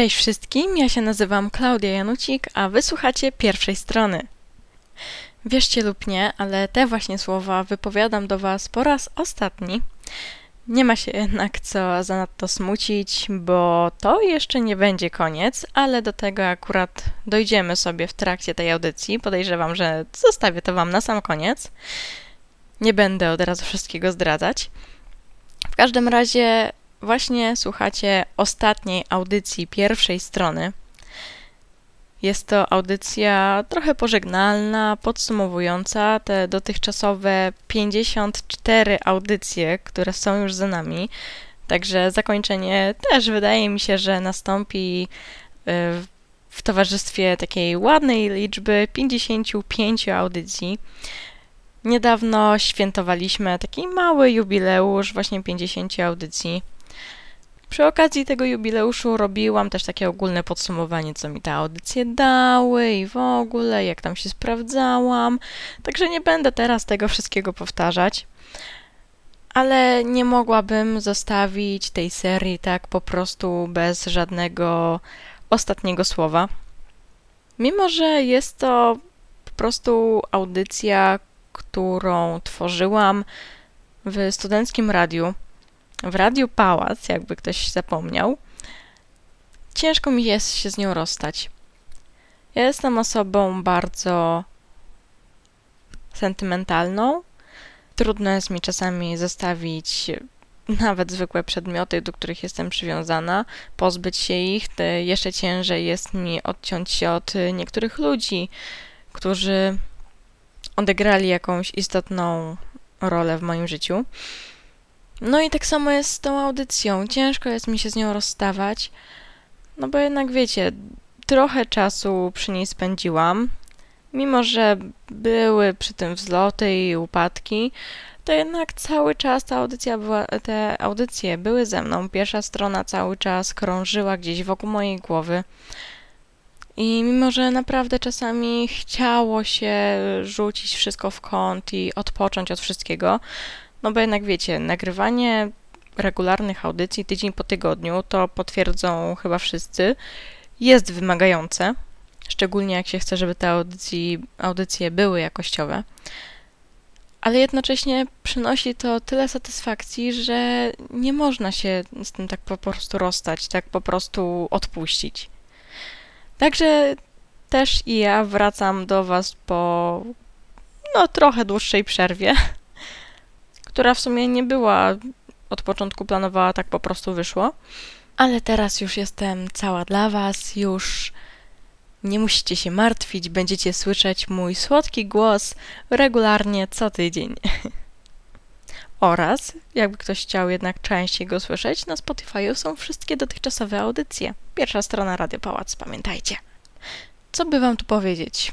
Cześć wszystkim, ja się nazywam Klaudia Janucik, a wysłuchacie pierwszej strony. Wierzcie lub nie, ale te właśnie słowa wypowiadam do Was po raz ostatni. Nie ma się jednak co zanadto smucić, bo to jeszcze nie będzie koniec, ale do tego akurat dojdziemy sobie w trakcie tej audycji. Podejrzewam, że zostawię to Wam na sam koniec. Nie będę od razu wszystkiego zdradzać. W każdym razie właśnie słuchacie ostatniej audycji pierwszej strony. Jest to audycja trochę pożegnalna, podsumowująca te dotychczasowe 54 audycje, które są już za nami. Także zakończenie też wydaje mi się, że nastąpi y, w towarzystwie takiej ładnej liczby 55 audycji. Niedawno świętowaliśmy taki mały jubileusz, właśnie 50 audycji. Przy okazji tego jubileuszu robiłam też takie ogólne podsumowanie, co mi te audycje dały i w ogóle, jak tam się sprawdzałam. Także nie będę teraz tego wszystkiego powtarzać. Ale nie mogłabym zostawić tej serii tak po prostu bez żadnego ostatniego słowa. Mimo, że jest to po prostu audycja, którą tworzyłam w studenckim radiu, w Radiu Pałac, jakby ktoś zapomniał, ciężko mi jest się z nią rozstać. Ja jestem osobą bardzo sentymentalną. Trudno jest mi czasami zostawić nawet zwykłe przedmioty, do których jestem przywiązana, pozbyć się ich. Jeszcze ciężej jest mi odciąć się od niektórych ludzi, którzy odegrali jakąś istotną rolę w moim życiu. No i tak samo jest z tą audycją. Ciężko jest mi się z nią rozstawać, no bo jednak wiecie, trochę czasu przy niej spędziłam. Mimo, że były przy tym wzloty i upadki, to jednak cały czas ta audycja była, te audycje były ze mną. Pierwsza strona cały czas krążyła gdzieś wokół mojej głowy. I mimo, że naprawdę czasami chciało się rzucić wszystko w kąt i odpocząć od wszystkiego, no bo jednak wiecie, nagrywanie regularnych audycji tydzień po tygodniu, to potwierdzą chyba wszyscy, jest wymagające, szczególnie jak się chce, żeby te audycji, audycje były jakościowe. Ale jednocześnie przynosi to tyle satysfakcji, że nie można się z tym tak po prostu rozstać, tak po prostu odpuścić. Także też i ja wracam do Was po no trochę dłuższej przerwie która w sumie nie była od początku planowała, tak po prostu wyszło. Ale teraz już jestem cała dla Was, już nie musicie się martwić, będziecie słyszeć mój słodki głos regularnie co tydzień. Oraz, jakby ktoś chciał jednak częściej go słyszeć, na Spotify są wszystkie dotychczasowe audycje. Pierwsza strona Radio Pałac, pamiętajcie. Co by wam tu powiedzieć?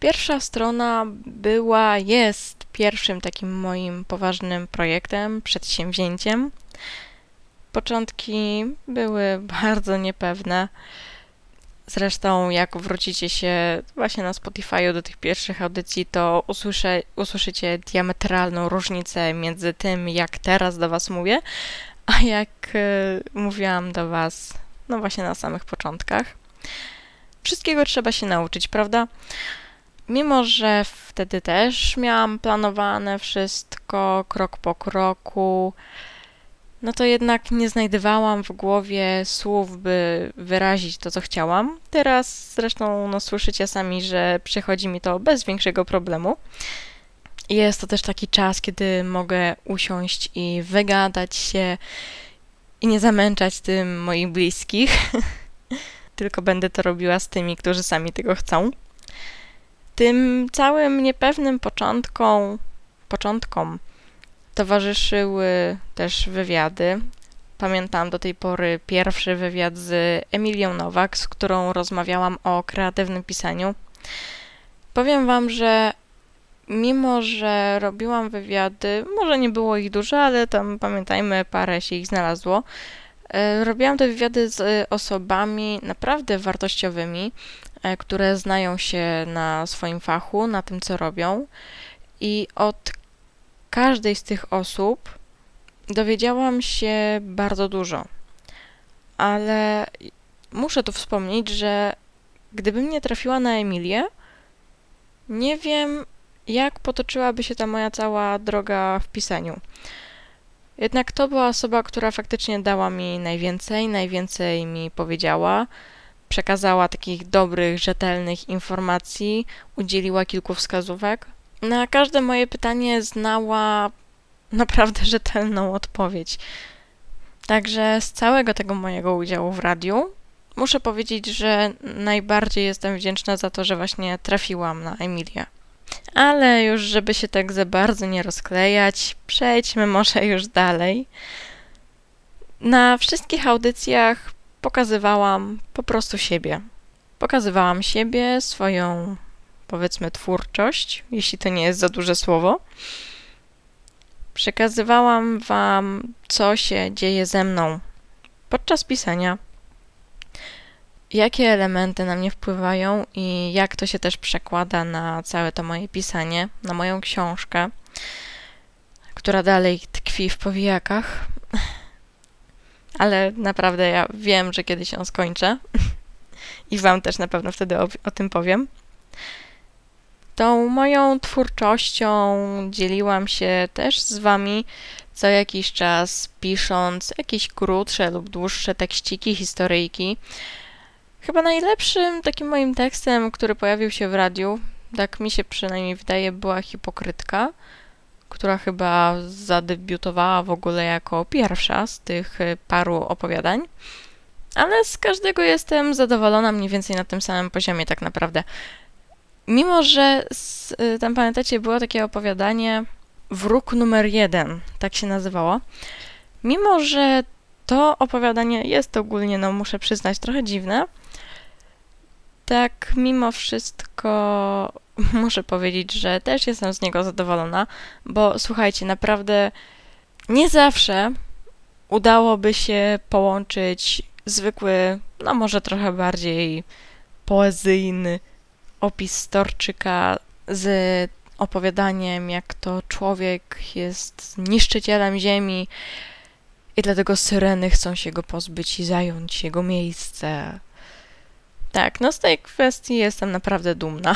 Pierwsza strona była, jest pierwszym takim moim poważnym projektem, przedsięwzięciem. Początki były bardzo niepewne. Zresztą, jak wrócicie się właśnie na Spotify do tych pierwszych audycji, to usłyszę, usłyszycie diametralną różnicę między tym, jak teraz do Was mówię, a jak y, mówiłam do Was, no właśnie na samych początkach. Wszystkiego trzeba się nauczyć, prawda? Mimo, że wtedy też miałam planowane wszystko krok po kroku, no to jednak nie znajdowałam w głowie słów, by wyrazić to, co chciałam. Teraz zresztą no, słyszycie sami, że przychodzi mi to bez większego problemu. Jest to też taki czas, kiedy mogę usiąść i wygadać się i nie zamęczać tym moich bliskich, tylko będę to robiła z tymi, którzy sami tego chcą. Tym całym niepewnym początkom, początkom towarzyszyły też wywiady. Pamiętam do tej pory pierwszy wywiad z Emilią Nowak, z którą rozmawiałam o kreatywnym pisaniu. Powiem Wam, że mimo, że robiłam wywiady, może nie było ich dużo, ale tam pamiętajmy, parę się ich znalazło. E, robiłam te wywiady z osobami naprawdę wartościowymi, które znają się na swoim fachu, na tym, co robią. I od każdej z tych osób dowiedziałam się bardzo dużo. Ale muszę tu wspomnieć, że gdybym nie trafiła na Emilię, nie wiem, jak potoczyłaby się ta moja cała droga w pisaniu. Jednak to była osoba, która faktycznie dała mi najwięcej, najwięcej mi powiedziała, przekazała takich dobrych, rzetelnych informacji, udzieliła kilku wskazówek. Na każde moje pytanie znała naprawdę rzetelną odpowiedź. Także z całego tego mojego udziału w radiu muszę powiedzieć, że najbardziej jestem wdzięczna za to, że właśnie trafiłam na Emilię. Ale już, żeby się tak za bardzo nie rozklejać, przejdźmy może już dalej. Na wszystkich audycjach pokazywałam po prostu siebie. Pokazywałam siebie, swoją, powiedzmy, twórczość, jeśli to nie jest za duże słowo. Przekazywałam Wam, co się dzieje ze mną podczas pisania, jakie elementy na mnie wpływają i jak to się też przekłada na całe to moje pisanie, na moją książkę, która dalej tkwi w powijakach. Ale naprawdę ja wiem, że kiedyś ją skończę i Wam też na pewno wtedy o, o tym powiem. Tą moją twórczością dzieliłam się też z Wami co jakiś czas, pisząc jakieś krótsze lub dłuższe tekściki, historyjki. Chyba najlepszym takim moim tekstem, który pojawił się w radiu, tak mi się przynajmniej wydaje, była hipokrytka, która chyba zadebiutowała w ogóle jako pierwsza z tych paru opowiadań. Ale z każdego jestem zadowolona mniej więcej na tym samym poziomie, tak naprawdę. Mimo, że z, y, tam pamiętacie, było takie opowiadanie Wróg numer jeden, tak się nazywało. Mimo, że to opowiadanie jest ogólnie, no muszę przyznać, trochę dziwne, tak mimo wszystko muszę powiedzieć, że też jestem z niego zadowolona, bo słuchajcie, naprawdę nie zawsze udałoby się połączyć zwykły, no może trochę bardziej poezyjny opis Storczyka z opowiadaniem, jak to człowiek jest niszczycielem ziemi i dlatego syreny chcą się go pozbyć i zająć jego miejsce. Tak, no z tej kwestii jestem naprawdę dumna.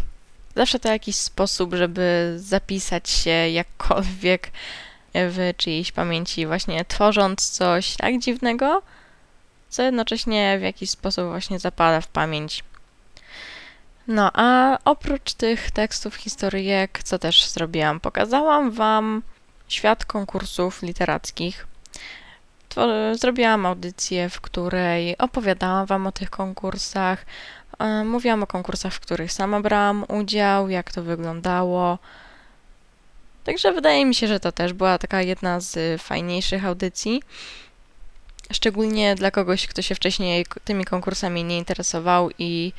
Zawsze to jakiś sposób, żeby zapisać się jakkolwiek w czyjejś pamięci, właśnie tworząc coś tak dziwnego, co jednocześnie w jakiś sposób właśnie zapada w pamięć. No, a oprócz tych tekstów historyjek, co też zrobiłam? Pokazałam Wam świat konkursów literackich. Zrobiłam audycję, w której opowiadałam Wam o tych konkursach. E, mówiłam o konkursach, w których sama brałam udział, jak to wyglądało. Także wydaje mi się, że to też była taka jedna z fajniejszych audycji. Szczególnie dla kogoś, kto się wcześniej tymi konkursami nie interesował i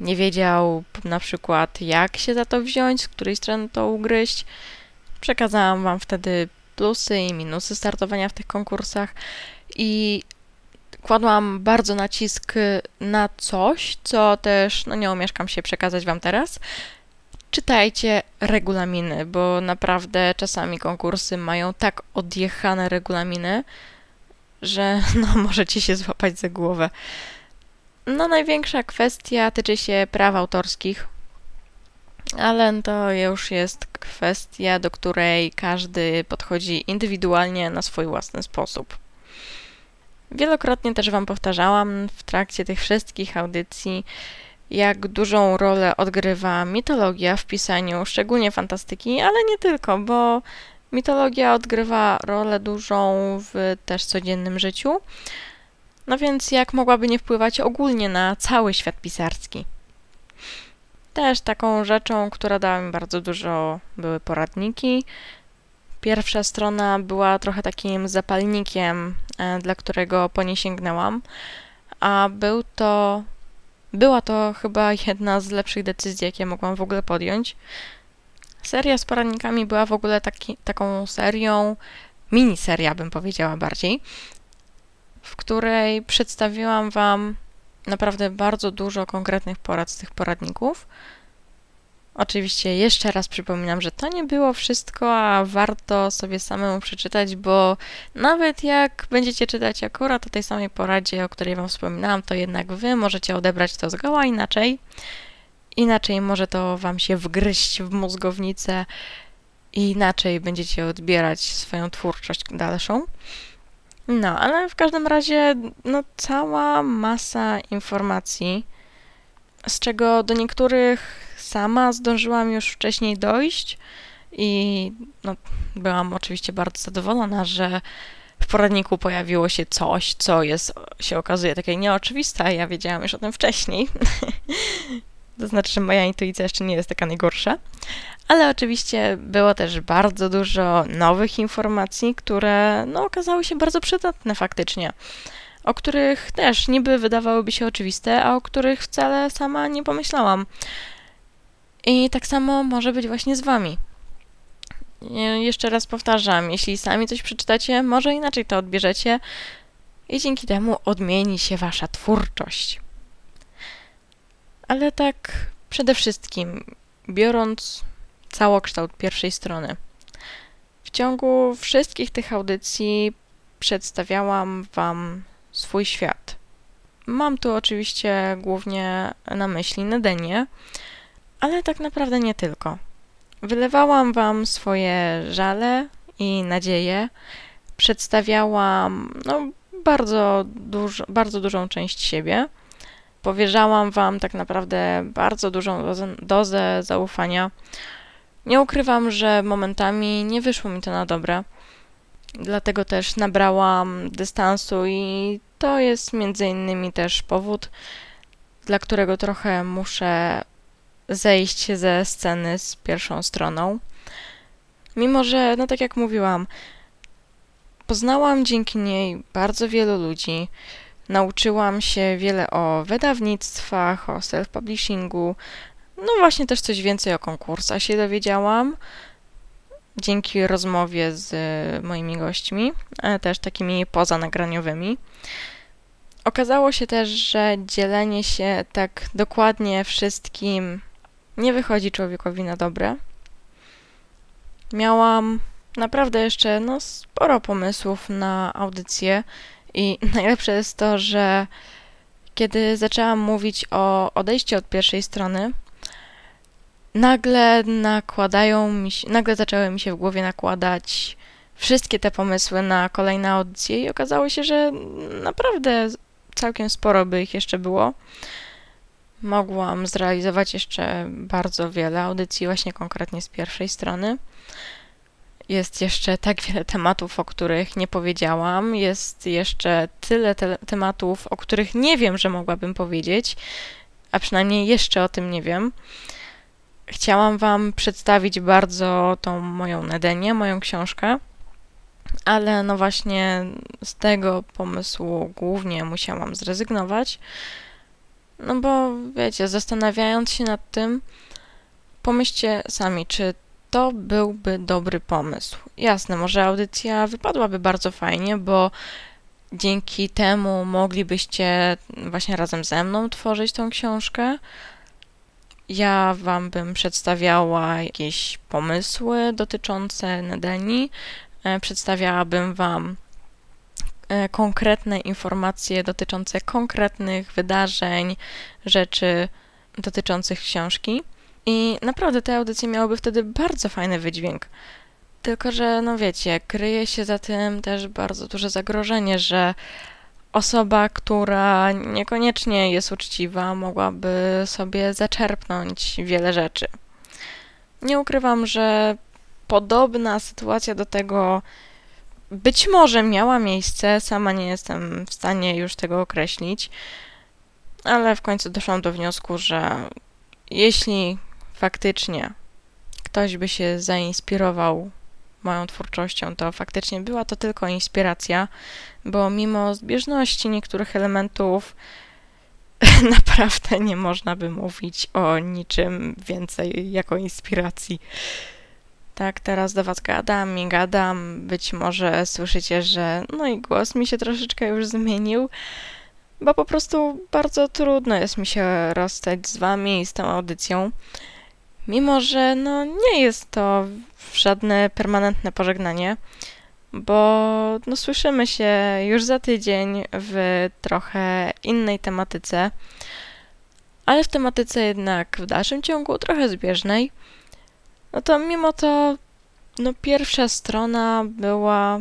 nie wiedział na przykład, jak się za to wziąć, z której strony to ugryźć. Przekazałam Wam wtedy plusy i minusy startowania w tych konkursach i kładłam bardzo nacisk na coś, co też, no nie omieszkam się przekazać Wam teraz. Czytajcie regulaminy, bo naprawdę czasami konkursy mają tak odjechane regulaminy, że no możecie się złapać za głowę. No, największa kwestia tyczy się praw autorskich, ale to już jest kwestia, do której każdy podchodzi indywidualnie na swój własny sposób. Wielokrotnie też Wam powtarzałam w trakcie tych wszystkich audycji, jak dużą rolę odgrywa mitologia w pisaniu, szczególnie fantastyki, ale nie tylko, bo mitologia odgrywa rolę dużą w też codziennym życiu. No więc jak mogłaby nie wpływać ogólnie na cały świat pisarski? Też taką rzeczą, która dała mi bardzo dużo, były poradniki. Pierwsza strona była trochę takim zapalnikiem, e, dla którego po nie sięgnęłam, a był to, była to chyba jedna z lepszych decyzji, jakie mogłam w ogóle podjąć. Seria z poradnikami była w ogóle taki, taką serią, miniseria bym powiedziała bardziej, w której przedstawiłam Wam naprawdę bardzo dużo konkretnych porad z tych poradników. Oczywiście jeszcze raz przypominam, że to nie było wszystko, a warto sobie samemu przeczytać, bo nawet jak będziecie czytać akurat o tej samej poradzie, o której Wam wspominałam, to jednak Wy możecie odebrać to zgoła inaczej. Inaczej może to Wam się wgryźć w mózgownicę i inaczej będziecie odbierać swoją twórczość dalszą. No, ale w każdym razie, no, cała masa informacji, z czego do niektórych sama zdążyłam już wcześniej dojść i no, byłam oczywiście bardzo zadowolona, że w poradniku pojawiło się coś, co jest, się okazuje takie nieoczywiste, a ja wiedziałam już o tym wcześniej. to znaczy, że moja intuicja jeszcze nie jest taka najgorsza. Ale oczywiście było też bardzo dużo nowych informacji, które no, okazały się bardzo przydatne faktycznie. O których też niby wydawałyby się oczywiste, a o których wcale sama nie pomyślałam. I tak samo może być właśnie z Wami. Jeszcze raz powtarzam, jeśli sami coś przeczytacie, może inaczej to odbierzecie i dzięki temu odmieni się Wasza twórczość. Ale tak przede wszystkim, biorąc całokształt pierwszej strony. W ciągu wszystkich tych audycji przedstawiałam Wam swój świat. Mam tu oczywiście głównie na myśli Nedenię, ale tak naprawdę nie tylko. Wylewałam Wam swoje żale i nadzieje, przedstawiałam no, bardzo, dużo, bardzo dużą część siebie. Powierzałam Wam tak naprawdę bardzo dużą dozę, dozę zaufania. Nie ukrywam, że momentami nie wyszło mi to na dobre. Dlatego też nabrałam dystansu i to jest między innymi też powód, dla którego trochę muszę zejść ze sceny z pierwszą stroną. Mimo, że, no tak jak mówiłam, poznałam dzięki niej bardzo wielu ludzi, nauczyłam się wiele o wydawnictwach, o self-publishingu, no właśnie też coś więcej o konkursach się dowiedziałam dzięki rozmowie z moimi gośćmi, też takimi pozanagraniowymi. Okazało się też, że dzielenie się tak dokładnie wszystkim nie wychodzi człowiekowi na dobre. Miałam naprawdę jeszcze no, sporo pomysłów na audycję i najlepsze jest to, że kiedy zaczęłam mówić o odejściu od pierwszej strony, nagle nakładają mi się, nagle zaczęły mi się w głowie nakładać wszystkie te pomysły na kolejne audycje i okazało się, że naprawdę całkiem sporo by ich jeszcze było mogłam zrealizować jeszcze bardzo wiele audycji, właśnie konkretnie z pierwszej strony. Jest jeszcze tak wiele tematów, o których nie powiedziałam. Jest jeszcze tyle te tematów, o których nie wiem, że mogłabym powiedzieć, a przynajmniej jeszcze o tym nie wiem. Chciałam Wam przedstawić bardzo tą moją Nedenię, moją książkę, ale no właśnie z tego pomysłu głównie musiałam zrezygnować no bo wiecie, zastanawiając się nad tym, pomyślcie sami, czy to byłby dobry pomysł. Jasne, może audycja wypadłaby bardzo fajnie, bo dzięki temu moglibyście właśnie razem ze mną tworzyć tą książkę. Ja wam bym przedstawiała jakieś pomysły dotyczące Nedeni, e, przedstawiałabym wam E, konkretne informacje dotyczące konkretnych wydarzeń, rzeczy dotyczących książki. I naprawdę te audycje miałyby wtedy bardzo fajny wydźwięk. Tylko, że no wiecie, kryje się za tym też bardzo duże zagrożenie, że osoba, która niekoniecznie jest uczciwa, mogłaby sobie zaczerpnąć wiele rzeczy. Nie ukrywam, że podobna sytuacja do tego być może miała miejsce, sama nie jestem w stanie już tego określić, ale w końcu doszłam do wniosku, że jeśli faktycznie ktoś by się zainspirował moją twórczością, to faktycznie była to tylko inspiracja, bo mimo zbieżności niektórych elementów naprawdę nie można by mówić o niczym więcej jako inspiracji. Tak, teraz do Was gadam i gadam. Być może słyszycie, że no i głos mi się troszeczkę już zmienił, bo po prostu bardzo trudno jest mi się rozstać z Wami i z tą audycją. Mimo, że no, nie jest to żadne permanentne pożegnanie, bo no, słyszymy się już za tydzień w trochę innej tematyce, ale w tematyce jednak w dalszym ciągu trochę zbieżnej. No to mimo to, no pierwsza strona była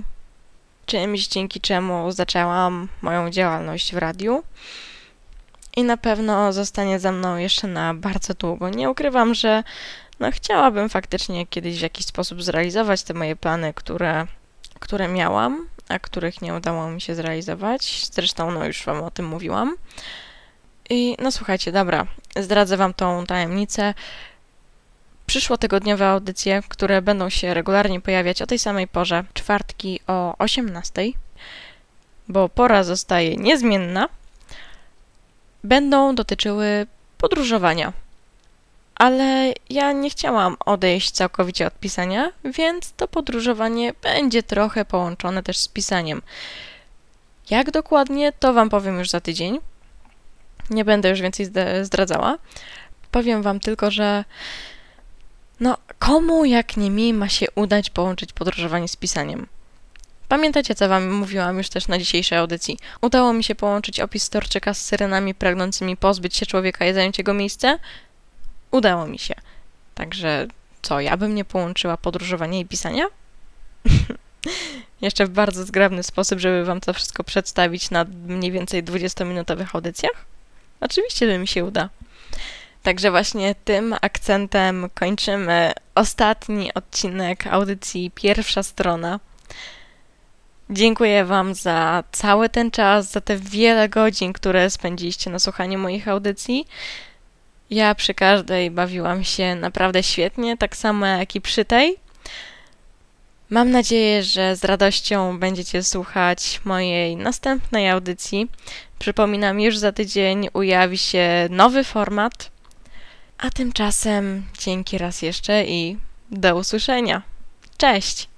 czymś, dzięki czemu zaczęłam moją działalność w radiu. I na pewno zostanie za mną jeszcze na bardzo długo. Nie ukrywam, że no, chciałabym faktycznie kiedyś w jakiś sposób zrealizować te moje plany, które, które miałam, a których nie udało mi się zrealizować. Zresztą, no już Wam o tym mówiłam. I no słuchajcie, dobra, zdradzę Wam tą tajemnicę. Przyszłotygodniowe audycje, które będą się regularnie pojawiać o tej samej porze, czwartki o 18, bo pora zostaje niezmienna, będą dotyczyły podróżowania. Ale ja nie chciałam odejść całkowicie od pisania, więc to podróżowanie będzie trochę połączone też z pisaniem. Jak dokładnie, to Wam powiem już za tydzień. Nie będę już więcej zdradzała. Powiem Wam tylko, że no, komu jak nie mi ma się udać połączyć podróżowanie z pisaniem? Pamiętacie, co wam mówiłam już też na dzisiejszej audycji? Udało mi się połączyć opis Storczyka z syrenami pragnącymi pozbyć się człowieka i zająć jego miejsce? Udało mi się. Także co, ja bym nie połączyła podróżowania i pisania? Jeszcze w bardzo zgrabny sposób, żeby wam to wszystko przedstawić na mniej więcej 20-minutowych audycjach? Oczywiście, że mi się uda. Także właśnie tym akcentem kończymy ostatni odcinek audycji Pierwsza Strona. Dziękuję Wam za cały ten czas, za te wiele godzin, które spędziliście na słuchaniu moich audycji. Ja przy każdej bawiłam się naprawdę świetnie, tak samo jak i przy tej. Mam nadzieję, że z radością będziecie słuchać mojej następnej audycji. Przypominam, już za tydzień ujawi się nowy format. A tymczasem dzięki raz jeszcze i do usłyszenia. Cześć!